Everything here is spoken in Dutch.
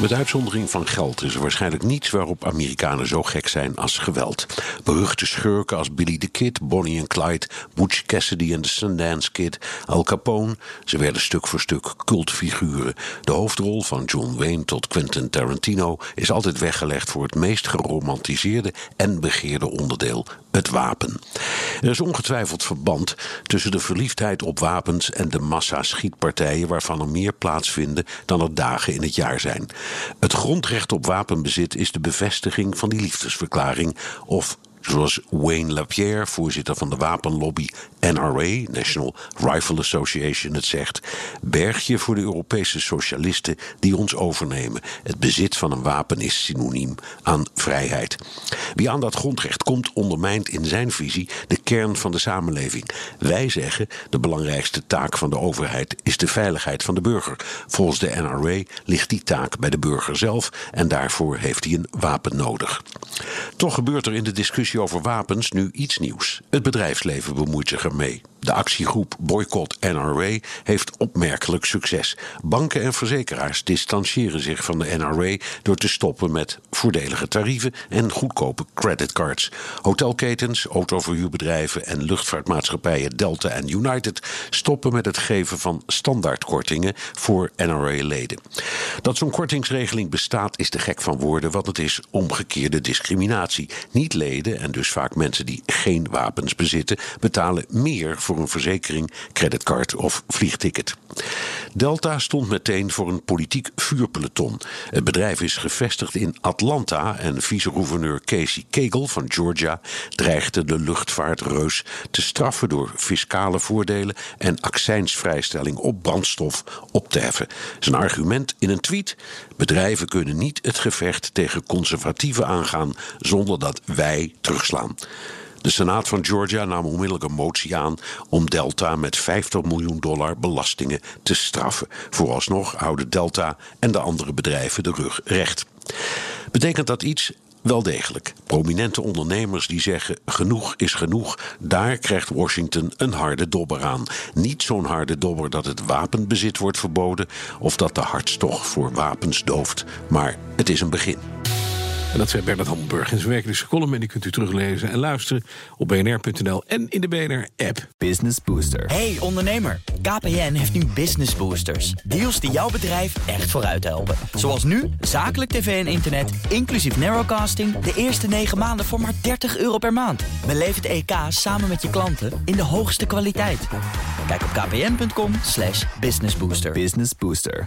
Met uitzondering van geld is er waarschijnlijk niets waarop Amerikanen zo gek zijn als geweld. Beruchte schurken als Billy the Kid, Bonnie en Clyde, Butch Cassidy en de Sundance Kid, Al Capone, ze werden stuk voor stuk cultfiguren. De hoofdrol van John Wayne tot Quentin Tarantino is altijd weggelegd voor het meest geromantiseerde en begeerde onderdeel, het wapen. Er is ongetwijfeld verband tussen de verliefdheid op wapens en de massa schietpartijen waarvan er meer plaatsvinden dan er dagen in het jaar zijn. Het grondrecht op wapenbezit is de bevestiging van die liefdesverklaring of Zoals Wayne Lapierre, voorzitter van de wapenlobby NRA, National Rifle Association, het zegt: berg je voor de Europese socialisten die ons overnemen. Het bezit van een wapen is synoniem aan vrijheid. Wie aan dat grondrecht komt, ondermijnt in zijn visie de kern van de samenleving. Wij zeggen: de belangrijkste taak van de overheid is de veiligheid van de burger. Volgens de NRA ligt die taak bij de burger zelf en daarvoor heeft hij een wapen nodig. Toch gebeurt er in de discussie over wapens nu iets nieuws. Het bedrijfsleven bemoeit zich ermee. De actiegroep Boycott NRA heeft opmerkelijk succes. Banken en verzekeraars distancieren zich van de NRA door te stoppen met voordelige tarieven en goedkope creditcards. Hotelketens, autoverhuurbedrijven en luchtvaartmaatschappijen Delta en United stoppen met het geven van standaardkortingen voor NRA-leden. Dat zo'n kortingsregeling bestaat is te gek van woorden, want het is omgekeerde discriminatie. Niet leden en dus vaak mensen die geen wapens bezitten, betalen meer voor een verzekering, creditcard of vliegticket. Delta stond meteen voor een politiek vuurpeloton. Het bedrijf is gevestigd in Atlanta en vice-gouverneur Casey Kegel van Georgia dreigde de luchtvaartreus te straffen door fiscale voordelen en accijnsvrijstelling op brandstof op te heffen. Zijn argument in een tweet: bedrijven kunnen niet het gevecht tegen conservatieven aangaan zonder dat wij terugslaan. De Senaat van Georgia nam onmiddellijk een motie aan om Delta met 50 miljoen dollar belastingen te straffen. Vooralsnog houden Delta en de andere bedrijven de rug recht. Betekent dat iets? Wel degelijk. Prominente ondernemers die zeggen genoeg is genoeg, daar krijgt Washington een harde dobber aan. Niet zo'n harde dobber dat het wapenbezit wordt verboden of dat de hartstocht voor wapens dooft, maar het is een begin. En dat zei Bernard Hamburg in zijn wekelijkse column. En die kunt u teruglezen en luisteren op bnr.nl en in de BNR-app. Business Booster. Hey ondernemer, KPN heeft nu Business Boosters. Deals die jouw bedrijf echt vooruit helpen. Zoals nu, zakelijk tv en internet, inclusief narrowcasting... de eerste 9 maanden voor maar 30 euro per maand. Beleef het EK samen met je klanten in de hoogste kwaliteit. Kijk op kpn.com slash businessbooster. Business Booster.